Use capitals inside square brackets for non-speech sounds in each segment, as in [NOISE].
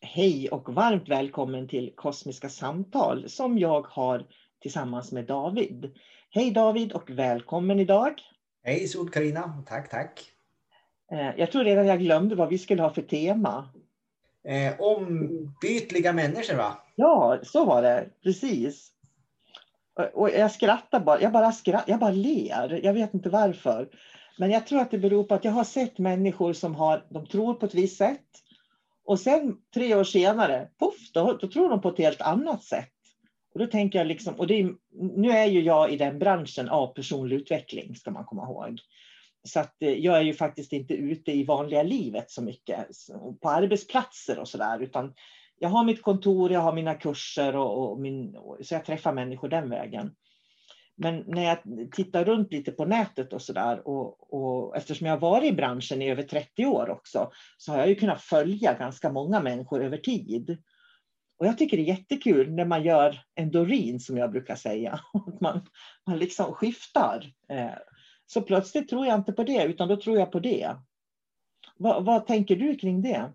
Hej och varmt välkommen till Kosmiska samtal som jag har tillsammans med David. Hej David och välkommen idag. Hej sol karina tack tack. Eh, jag tror redan jag glömde vad vi skulle ha för tema. Eh, ombytliga människor va? Ja, så var det. Precis. Och jag skrattar bara. Jag bara, skratt, jag bara ler. Jag vet inte varför. Men jag tror att det beror på att jag har sett människor som har, de tror på ett visst sätt och sen tre år senare, puff, då, då tror de på ett helt annat sätt. Och då tänker jag liksom, och är, nu är ju jag i den branschen av personlig utveckling, ska man komma ihåg. Så att eh, jag är ju faktiskt inte ute i vanliga livet så mycket, på arbetsplatser och sådär, utan jag har mitt kontor, jag har mina kurser och, och min, så jag träffar människor den vägen. Men när jag tittar runt lite på nätet och sådär och, och eftersom jag har varit i branschen i över 30 år också så har jag ju kunnat följa ganska många människor över tid. Och jag tycker det är jättekul när man gör en Dorin som jag brukar säga. [LAUGHS] Att man, man liksom skiftar. Eh, så plötsligt tror jag inte på det utan då tror jag på det. Vad, vad tänker du kring det?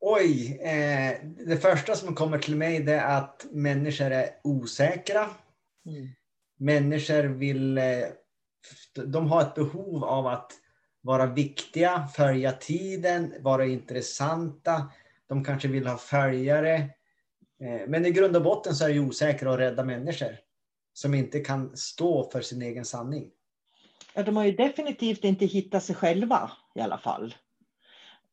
Oj, eh, det första som kommer till mig det är att människor är osäkra Mm. Människor vill, eh, de har ett behov av att vara viktiga, följa tiden, vara intressanta. De kanske vill ha följare. Eh, men i grund och botten så är det osäkra och rädda människor som inte kan stå för sin egen sanning. Ja, de har ju definitivt inte hittat sig själva i alla fall.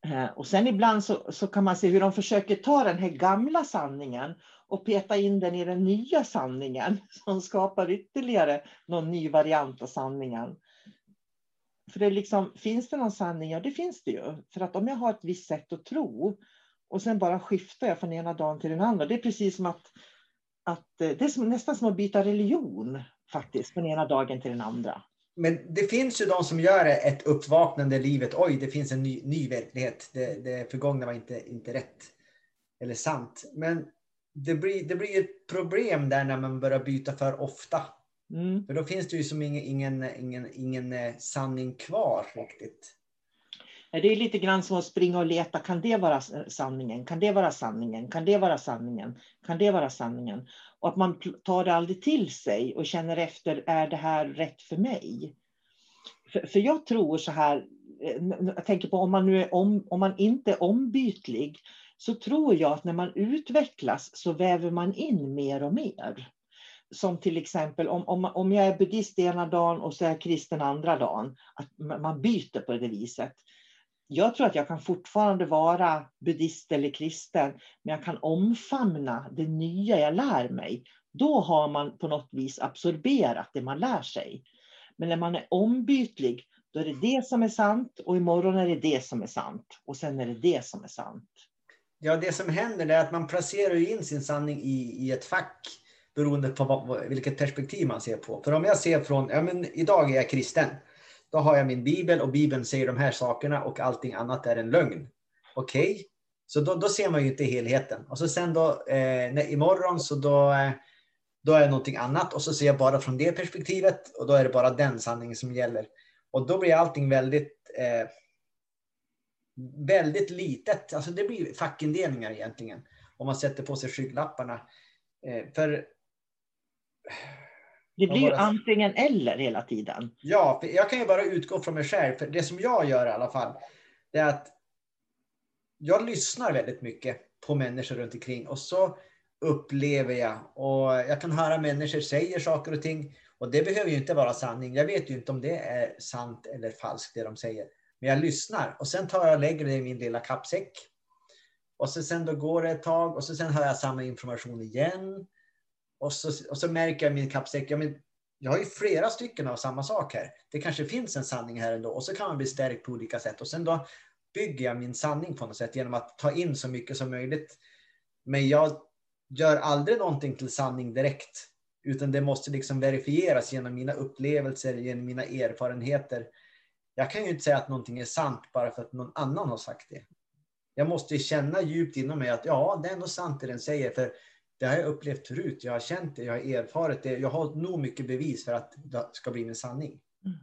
Eh, och sen ibland så, så kan man se hur de försöker ta den här gamla sanningen och peta in den i den nya sanningen [LAUGHS] som skapar ytterligare någon ny variant av sanningen. För det liksom, finns det någon sanning? Ja, det finns det ju. För att om jag har ett visst sätt att tro och sen bara skiftar jag från ena dagen till den andra. Det är precis som att, att eh, det är som, nästan som att byta religion faktiskt, från ena dagen till den andra. Men det finns ju de som gör ett uppvaknande i livet. Oj, det finns en ny, ny verklighet. Det, det förgångna var inte, inte rätt eller sant. Men det blir, det blir ett problem där när man börjar byta för ofta. Mm. För då finns det ju som ingen, ingen, ingen, ingen eh, sanning kvar riktigt. Det är lite grann som att springa och leta. Kan det vara sanningen? Kan det vara sanningen? Kan det vara sanningen? Kan det vara sanningen? Och att man tar det aldrig till sig och känner efter, är det här rätt för mig? För, för jag tror så här, eh, jag tänker på om man, nu är om, om man inte är ombytlig, så tror jag att när man utvecklas så väver man in mer och mer. Som till exempel om, om, om jag är buddhist ena dagen och så är jag kristen andra dagen, att man byter på det viset jag tror att jag kan fortfarande vara buddhist eller kristen, men jag kan omfamna det nya jag lär mig. Då har man på något vis absorberat det man lär sig. Men när man är ombytlig, då är det det som är sant och imorgon är det det som är sant. Och sen är det det som är sant. Ja, det som händer är att man placerar in sin sanning i, i ett fack beroende på vad, vilket perspektiv man ser på. För om jag ser från, ja men idag är jag kristen. Då har jag min bibel och bibeln säger de här sakerna och allting annat är en lögn. Okej, okay. så då, då ser man ju inte helheten. Och så sen då eh, när, imorgon så då, eh, då är det någonting annat och så ser jag bara från det perspektivet och då är det bara den sanningen som gäller. Och då blir allting väldigt eh, väldigt litet. Alltså det blir fackindelningar egentligen. Om man sätter på sig skygglapparna. Eh, för det blir ju antingen eller hela tiden. Ja, jag kan ju bara utgå från mig själv. För det som jag gör i alla fall, det är att jag lyssnar väldigt mycket på människor runt omkring och så upplever jag och jag kan höra människor säger saker och ting och det behöver ju inte vara sanning. Jag vet ju inte om det är sant eller falskt det de säger. Men jag lyssnar och sen tar jag och lägger det i min lilla kappsäck. Och så sen då går det ett tag och så sen hör jag samma information igen. Och så, och så märker jag i min kappsäck, ja, men jag har ju flera stycken av samma sak här. Det kanske finns en sanning här ändå. Och så kan man bli stärkt på olika sätt. Och sen då bygger jag min sanning på något sätt genom att ta in så mycket som möjligt. Men jag gör aldrig någonting till sanning direkt. Utan det måste liksom verifieras genom mina upplevelser, genom mina erfarenheter. Jag kan ju inte säga att någonting är sant bara för att någon annan har sagt det. Jag måste känna djupt inom mig att ja, det är nog sant det den säger. För det har jag upplevt förut. Jag har känt det, jag har erfarit det. Jag har nog mycket bevis för att det ska bli en sanning. Mm.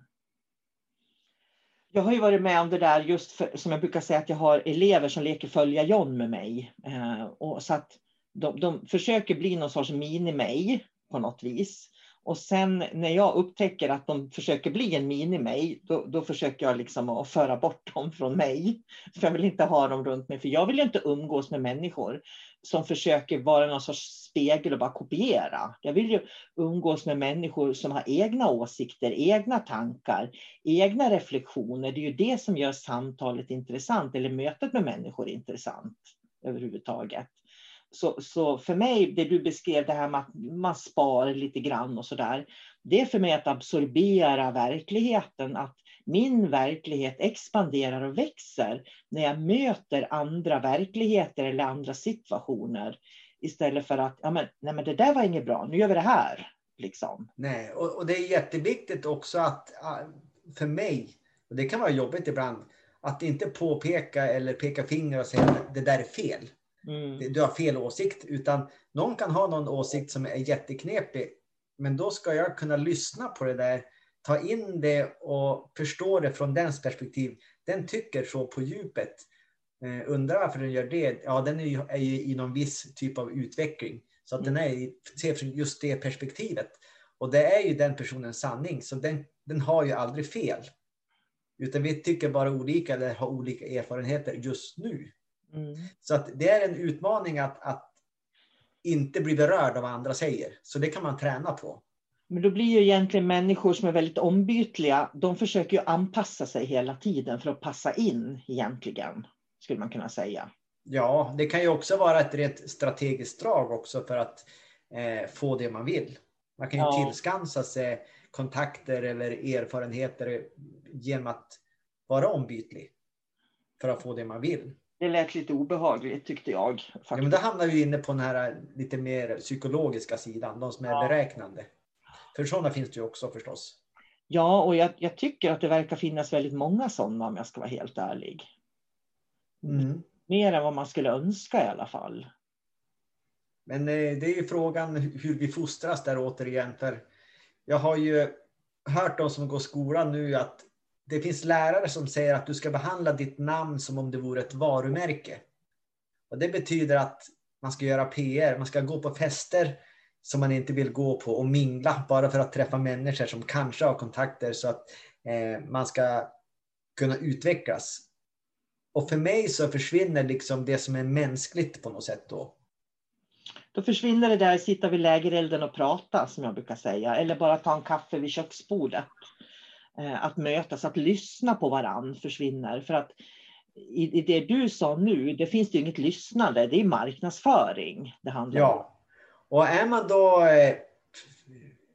Jag har ju varit med om det där just för, som jag brukar säga att jag har elever som leker följa John med mig. Eh, och så att de, de försöker bli någon sorts mini-mig på något vis. Och sen när jag upptäcker att de försöker bli en mini-mig, då, då, försöker jag liksom att föra bort dem från mig. För jag vill inte ha dem runt mig, för jag vill inte umgås med människor som försöker vara någon sorts spegel och bara kopiera. Jag vill ju umgås med människor som har egna åsikter, egna tankar, egna reflektioner. Det är ju det som gör samtalet intressant, eller mötet med människor intressant överhuvudtaget. Så, så för mig, det du beskrev, det här med att man spar lite grann och sådär. Det är för mig att absorbera verkligheten, att min verklighet expanderar och växer när jag möter andra verkligheter eller andra situationer. Istället för att, ja men, nej men det där var inget bra, nu gör vi det här. Liksom. Nej, och, och det är jätteviktigt också att, för mig, och det kan vara jobbigt ibland, att inte påpeka eller peka finger och säga att det där är fel. Mm. Du har fel åsikt. Utan någon kan ha någon åsikt som är jätteknepig. Men då ska jag kunna lyssna på det där, ta in det och förstå det från dens perspektiv. Den tycker så på djupet. Eh, undrar varför den gör det? Ja, den är ju, är ju i någon viss typ av utveckling. Så att mm. den är, ser från just det perspektivet. Och det är ju den personens sanning. Så den, den har ju aldrig fel. Utan vi tycker bara olika eller har olika erfarenheter just nu. Mm. Så att det är en utmaning att, att inte bli berörd av vad andra säger. Så det kan man träna på. Men då blir ju egentligen människor som är väldigt ombytliga, de försöker ju anpassa sig hela tiden för att passa in egentligen, skulle man kunna säga. Ja, det kan ju också vara ett rätt strategiskt drag också för att eh, få det man vill. Man kan ju ja. tillskansa sig kontakter eller erfarenheter genom att vara ombytlig för att få det man vill. Det lät lite obehagligt tyckte jag. Ja, men då hamnar vi inne på den här lite mer psykologiska sidan, de som är ja. beräknande. För sådana finns det ju också förstås. Ja, och jag, jag, tycker att det verkar finnas väldigt många sådana om jag ska vara helt ärlig. Mm. Mer än vad man skulle önska i alla fall. Men eh, det är ju frågan hur vi fostras där återigen. För jag har ju hört de som går skolan nu att det finns lärare som säger att du ska behandla ditt namn som om det vore ett varumärke. Och det betyder att man ska göra PR, man ska gå på fester som man inte vill gå på och mingla bara för att träffa människor som kanske har kontakter så att eh, man ska kunna utvecklas. Och för mig så försvinner liksom det som är mänskligt på något sätt då. Då försvinner det där att sitta vid lägerelden och prata som jag brukar säga. Eller bara ta en kaffe vid köksbordet. Eh, att mötas, att lyssna på varann försvinner. För att i, det du sa nu, det finns det inget lyssnande, det är marknadsföring det handlar ja. om. Och är man då, eh,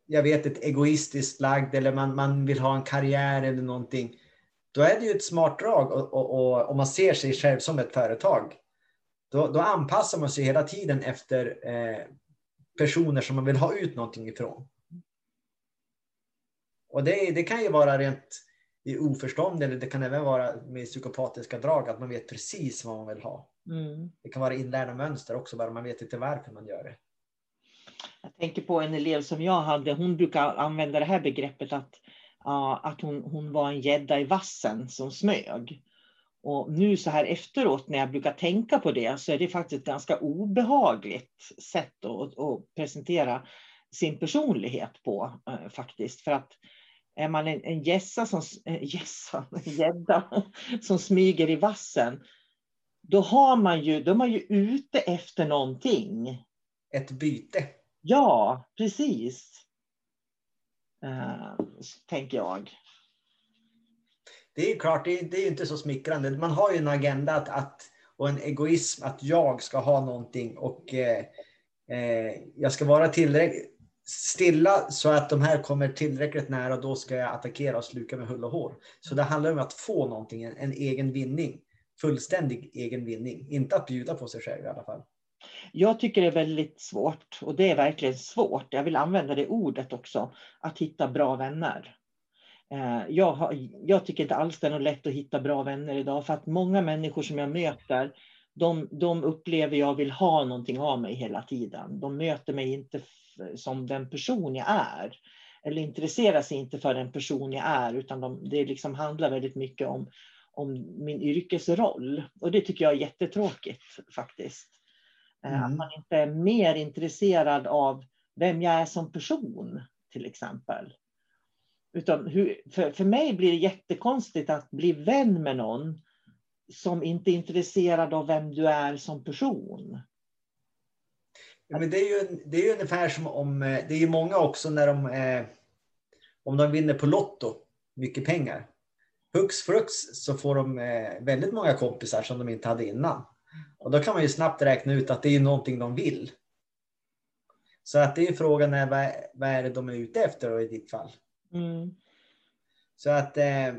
jag vet ett egoistiskt lagd eller man, man vill ha en karriär eller någonting, då är det ju ett smart drag och, och man ser sig själv som ett företag. Då, då anpassar man sig hela tiden efter eh, personer som man vill ha ut någonting ifrån. Och det, det kan ju vara rent i oförstånd eller det kan även vara med psykopatiska drag att man vet precis vad man vill ha. Mm. Det kan vara inlärda mönster också, bara man vet inte varför man gör det. Jag tänker på en elev som jag hade, hon brukar använda det här begreppet att, uh, att hon, hon var en gädda i vassen som smög. Och nu så här efteråt när jag brukar tänka på det så är det faktiskt ett ganska obehagligt sätt att, att presentera sin personlighet på uh, faktiskt. För att är man en, en gässa som, gässa, [LAUGHS] en gädda [LAUGHS] som smyger i vassen, då, har man ju, då är man ju ute efter någonting. Ett byte. Ja, precis. Uh, tänker jag. Det är klart, det är, det är inte så smickrande. Man har ju en agenda att, att, och en egoism att jag ska ha någonting och eh, eh, jag ska vara tillräckligt stilla så att de här kommer tillräckligt nära. Då ska jag attackera och sluka med hull och hår. Så det handlar om att få någonting, en, en egen vinning. Fullständig egen vinning. Inte att bjuda på sig själv i alla fall. Jag tycker det är väldigt svårt och det är verkligen svårt. Jag vill använda det ordet också. Att hitta bra vänner. Eh, jag, har, jag tycker inte alls det är något lätt att hitta bra vänner idag för att många människor som jag möter de, de upplever jag vill ha någonting av mig hela tiden. De möter mig inte som den person jag är. Eller intresserar sig inte för den person jag är utan de, det liksom handlar väldigt mycket om, om min yrkesroll. Och det tycker jag är jättetråkigt faktiskt. Eh, mm. Att man inte är mer intresserad av vem jag är som person till exempel. Utan hur, för, för mig blir det jättekonstigt att bli vän med någon som inte är intresserad av vem du är som person. Ja, men det, är ju, det är ju ungefär som om, eh, det är ju många också när de, eh, om de vinner på Lotto, mycket pengar. Hux flux så får de eh, väldigt många kompisar som de inte hade innan. Och då kan man ju snabbt räkna ut att det är någonting de vill. Så att det är frågan är vad, vad är det de är ute efter i ditt fall? Mm. Så att eh,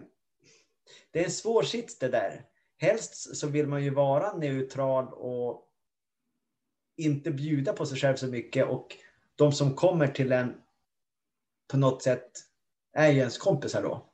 det är en svår sits det där. Helst så vill man ju vara neutral och inte bjuda på sig själv så mycket och de som kommer till en på något sätt är ju ens kompisar då.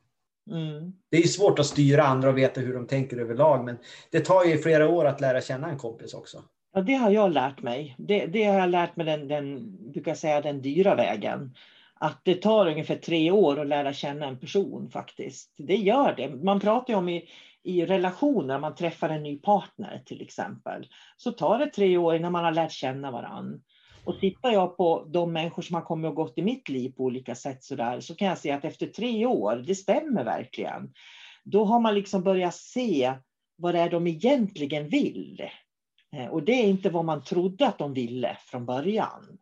Mm. Det är svårt att styra andra och veta hur de tänker överlag men det tar ju flera år att lära känna en kompis också. Ja, det har jag lärt mig. Det, det har jag lärt mig den, den, brukar säga, den dyra vägen att det tar ungefär tre år att lära känna en person faktiskt. Det gör det. Man pratar ju om i, i relationer, man träffar en ny partner till exempel, så tar det tre år innan man har lärt känna varann. Och tittar jag på de människor som har kommit och gått i mitt liv på olika sätt så, där, så kan jag se att efter tre år, det stämmer verkligen. Då har man liksom börjat se vad det är de egentligen vill. Eh, och det är inte vad man trodde att de ville från början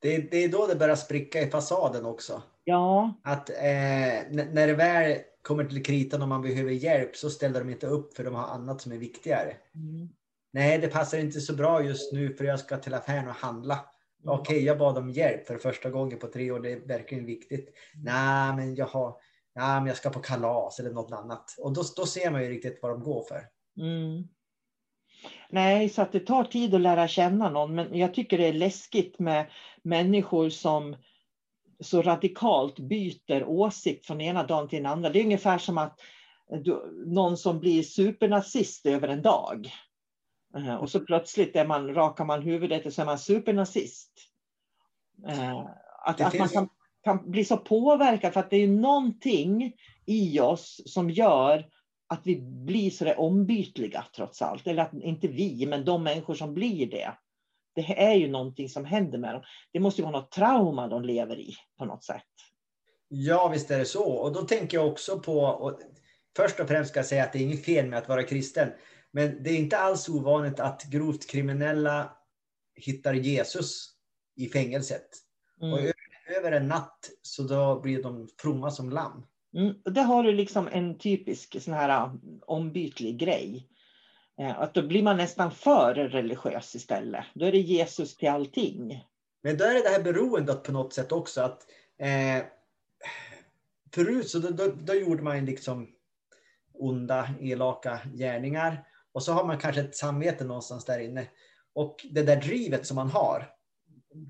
det, det är då det börjar spricka i fasaden också. Ja. Att eh, när det väl kommer till kritan och man behöver hjälp så ställer de inte upp för de har annat som är viktigare. Mm. Nej, det passar inte så bra just nu för jag ska till affären och handla. Mm. Okej, okay, jag bad om hjälp för första gången på tre år. Det är verkligen viktigt. Mm. Nej, men jag har, nej, men jag ska på kalas eller något annat. Och då, då ser man ju riktigt vad de går för. Mm. Nej, så att det tar tid att lära känna någon. Men jag tycker det är läskigt med människor som så radikalt byter åsikt från ena dagen till den andra. Det är ungefär som att du, någon som blir supernazist över en dag. Uh, och så plötsligt är man, rakar man huvudet och så är man supernazist. Uh, att, att man kan, kan bli så påverkad för att det är någonting i oss som gör att vi blir så där ombytliga trots allt. Eller att inte vi, men de människor som blir det. Det är ju någonting som händer med dem. Det måste ju vara något trauma de lever i på något sätt. Ja, visst är det så. Och då tänker jag också på, och först och främst ska jag säga att det är inget fel med att vara kristen. Men det är inte alls ovanligt att grovt kriminella hittar Jesus i fängelset. Mm. Och över en natt så då blir de fromma som lamm. Mm, det har du liksom en typisk sån här um, ombytlig grej. Eh, att då blir man nästan för religiös istället. Då är det Jesus till allting. Men då är det det här beroendet på något sätt också. att eh, Förut så då, då, då, gjorde man liksom onda, elaka gärningar. Och så har man kanske ett samvete någonstans där inne. Och det där drivet som man har,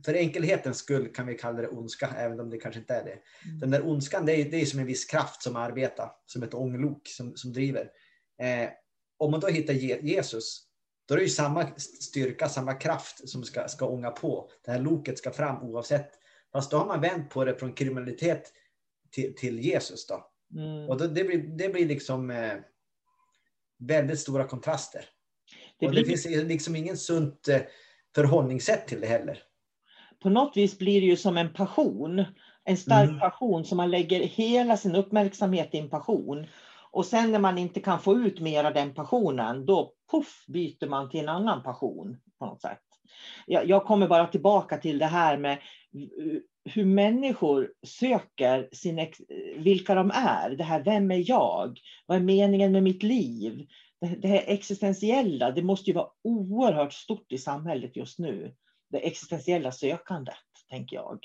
för enkelhetens skull kan vi kalla det ondska, även om det kanske inte är det. Mm. Den där ondskan, det är, det är som en viss kraft som arbetar, som ett ånglok som, som driver. Eh, om man då hittar Jesus, då är det ju samma styrka, samma kraft som ska, ska ånga på. Det här loket ska fram oavsett. Fast då har man vänt på det från kriminalitet till, till Jesus. Då. Mm. Och då, det, blir, det blir liksom eh, väldigt stora kontraster. Det, blir... det finns liksom ingen sunt eh, förhållningssätt till det heller på något vis blir det ju som en passion. En stark mm. passion som man lägger hela sin uppmärksamhet i en passion. Och sen när man inte kan få ut mer av den passionen, då puff byter man till en annan passion på något sätt. Jag, jag kommer bara tillbaka till det här med hur människor söker sin, vilka de är. Det här, vem är jag? Vad är meningen med mitt liv? Det, det här existentiella, det måste ju vara oerhört stort i samhället just nu det existentiella sökandet, tänker jag.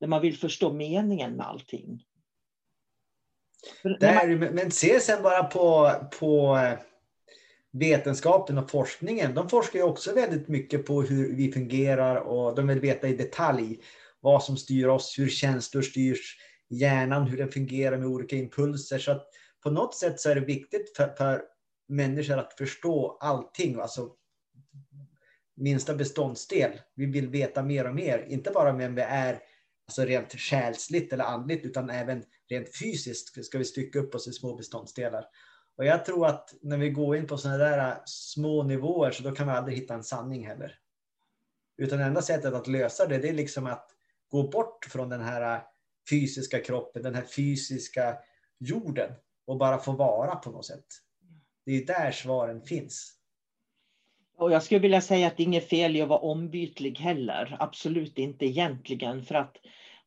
Där man vill förstå meningen med allting. Där. Men se sen bara på, på eh, vetenskapen och forskningen. De forskar ju också väldigt mycket på hur vi fungerar och de vill veta i detalj vad som styr oss, hur känslor styrs, hjärnan, hur den fungerar med olika impulser. Så att på något sätt så är det viktigt för, för människor att förstå allting, alltså minsta beståndsdel. Vi vill veta mer och mer, inte bara vem vi är alltså rent själsligt eller andligt, utan även rent fysiskt ska vi stycka upp oss i små beståndsdelar. Och jag tror att när vi går in på sådana där äh, små nivåer så då kan vi aldrig hitta en sanning heller. Utan enda sättet att lösa det, det är liksom att gå bort från den här äh, fysiska kroppen, den här fysiska jorden och bara få vara på något sätt. Det är där svaren finns. Och jag skulle vilja säga att det är inget fel i att vara ombytlig heller. Absolut inte egentligen. För att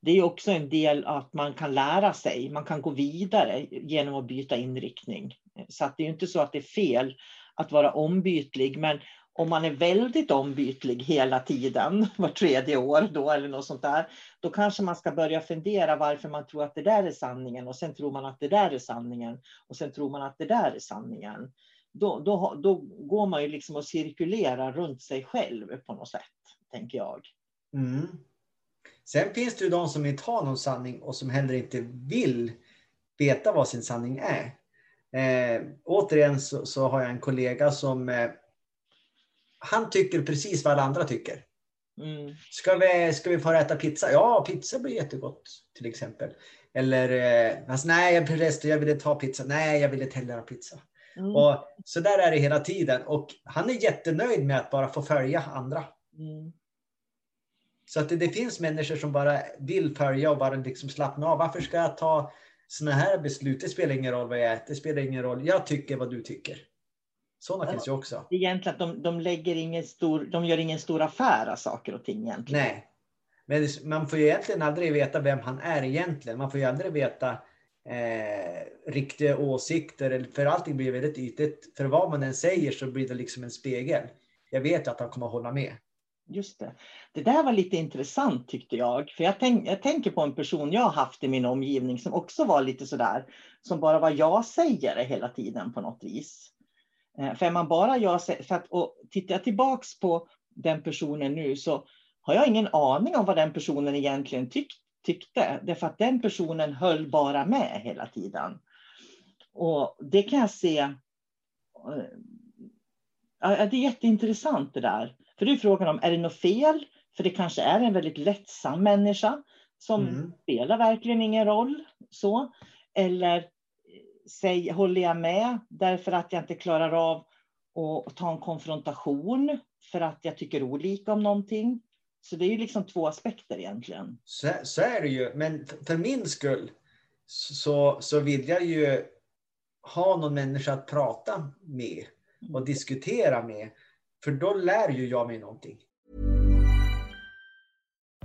det är också en del att man kan lära sig. Man kan gå vidare genom att byta inriktning. Så att det är inte så att det är fel att vara ombytlig. Men om man är väldigt ombytlig hela tiden, [LAUGHS] var tredje år då eller något sånt där, då kanske man ska börja fundera varför man tror att det där är sanningen och sen tror man att det där är sanningen och sen tror man att det där är sanningen då, då, då går man ju liksom och cirkulerar runt sig själv på något sätt, tänker jag. Mm. Sen finns det ju de som inte har någon sanning och som heller inte vill veta vad sin sanning är. Eh, återigen så, så, har jag en kollega som eh, han tycker precis vad alla andra tycker. Mm. Ska, vi, ska vi få äta pizza? Ja, pizza blir jättegott till exempel. Eller, eh, alltså, nej förresten, jag ville ta pizza. Nej, jag ville inte heller ha pizza. Mm. Och så där är det hela tiden. Och han är jättenöjd med att bara få följa andra. Mm. Så att det, det, finns människor som bara vill följa och bara liksom slappna av. Varför ska jag ta sådana här beslut? Det spelar ingen roll vad jag äter. Det spelar ingen roll. Jag tycker vad du tycker. Sådana ja, finns ju också. Egentligen att de, de, lägger ingen stor, de gör ingen stor affär av saker och ting egentligen. Nej. Men man får ju egentligen aldrig veta vem han är egentligen. Man får ju aldrig veta eh, riktiga åsikter. För allting blir väldigt ytligt. För vad man än säger så blir det liksom en spegel. Jag vet att han kommer att hålla med. Just det. Det där var lite intressant tyckte jag. För jag, tänk, jag tänker på en person jag har haft i min omgivning som också var lite sådär. Som bara var jag-sägare hela tiden på något vis. Eh, för är man bara jag, för att, och tittar jag tillbaks på den personen nu så har jag ingen aning om vad den personen egentligen tyckte tyckte. Därför att den personen höll bara med hela tiden. Och det kan jag se. Eh, ja, det är jätteintressant det där. För det är frågan om, är det något fel? För det kanske är en väldigt lättsam människa som mm. spelar verkligen ingen roll. Så. Eller säg, håller jag med därför att jag inte klarar av att ta en konfrontation för att jag tycker olika om någonting. Så det är ju liksom två aspekter egentligen. Så, så är det ju, men för min skull så, så vill jag ju ha någon människa att prata med och diskutera med. För då lär ju jag mig någonting.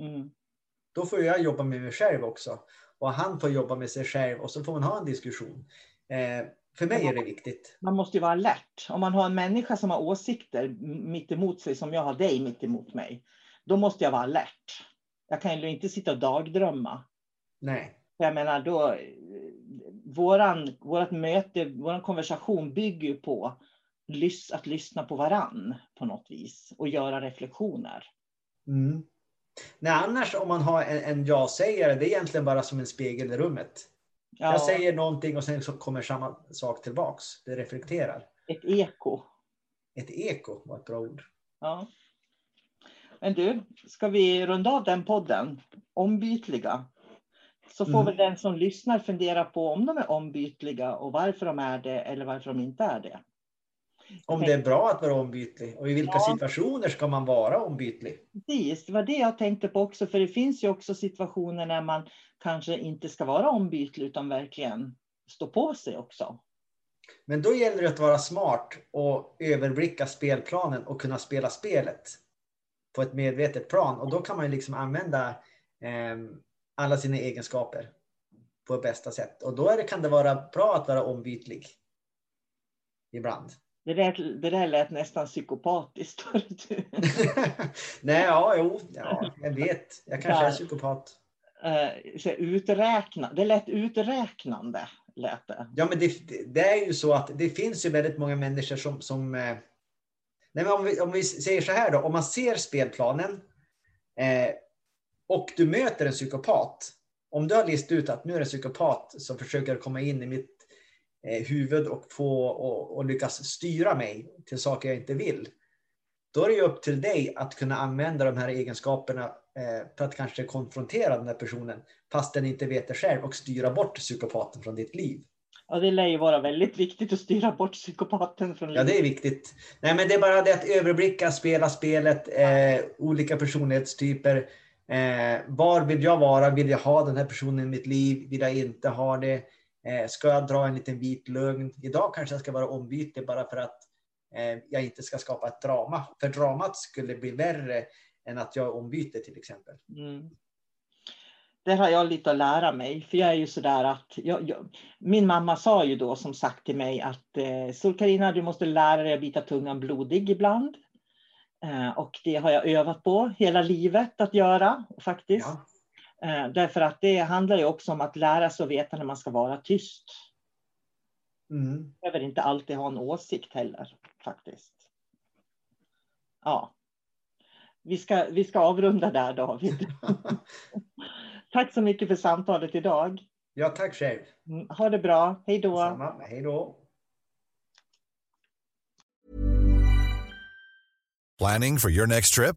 Mm. Då får jag jobba med mig själv också. och han får jobba med sig själv och så får man ha en diskussion. Eh, för mig är det viktigt. Man måste ju vara alert. Om man har en människa som har åsikter mitt emot sig, som jag har dig mitt emot mig, då måste jag vara alert. Jag kan ju inte sitta och dagdrömma. Nej. Jag menar, då, våran, vårat möte, våran konversation bygger ju på att lyssna på varann på något vis och göra reflektioner. Mm. Nej, annars om man har en, en ja-sägare, det är egentligen bara som en spegel i rummet. Ja. Jag säger någonting och sen så kommer samma sak tillbaks. Det reflekterar. Ett eko. Ett eko var ett bra ord. Ja. Men du, ska vi runda av den podden? Ombytliga. Så får mm. väl den som lyssnar fundera på om de är ombytliga och varför de är det eller varför de inte är det. Om det är bra att vara ombytlig och i vilka ja. situationer ska man vara ombytlig? Precis, det var det jag tänkte på också, för det finns ju också situationer när man kanske inte ska vara ombytlig utan verkligen stå på sig också. Men då gäller det att vara smart och överblicka spelplanen och kunna spela spelet på ett medvetet plan. Och då kan man liksom använda eh, alla sina egenskaper på bästa sätt. Och då det, kan det vara bra att vara ombytlig ibland. Det där, det där lät nästan psykopatiskt. [LAUGHS] Nej, ja, jo, ja, jag vet. Jag kanske är psykopat. Uh, så uträkna, det lät uträknande. Lät det. Ja, men det, det, är ju så att det finns ju väldigt många människor som... som eh, nej, men om, vi, om vi säger så här då, om man ser spelplanen eh, och du möter en psykopat. Om du har listat ut att nu är det en psykopat som försöker komma in i mitt Eh, huvud och få och, och lyckas styra mig till saker jag inte vill. Då är det ju upp till dig att kunna använda de här egenskaperna eh, för att kanske konfrontera den här personen fast den inte vet det själv och styra bort psykopaten från ditt liv. Ja, det lär ju vara väldigt viktigt att styra bort psykopaten från livet. Ja, det är viktigt. Nej, men det är bara det att överblicka, spela spelet, eh, olika personlighetstyper. Eh, var vill jag vara? Vill jag ha den här personen i mitt liv? Vill jag inte ha det? Eh, ska jag dra en liten vit lögn? Idag kanske jag ska vara ombytlig bara för att eh, jag inte ska skapa ett drama. För dramat skulle bli värre än att jag ombyter till exempel. Mm där har jag lite att lära mig. För jag är ju sådär att, jag, jag, min mamma sa ju då som sagt till mig att eh, Sol-Carina, du måste lära dig att bita tungan blodig ibland. Eh, och det har jag övat på hela livet att göra faktiskt. Ja. Eh, därför att det handlar ju också om att lära sig att veta när man ska vara tyst. Mm. Man behöver inte alltid ha en åsikt heller faktiskt. Ja. Vi ska, vi ska avrunda där David. [LAUGHS] Tack så mycket för samtalet idag. Ja, tack själv. Mm, ha det bra. Hej då. Samma. Hej då. Planning for your next trip?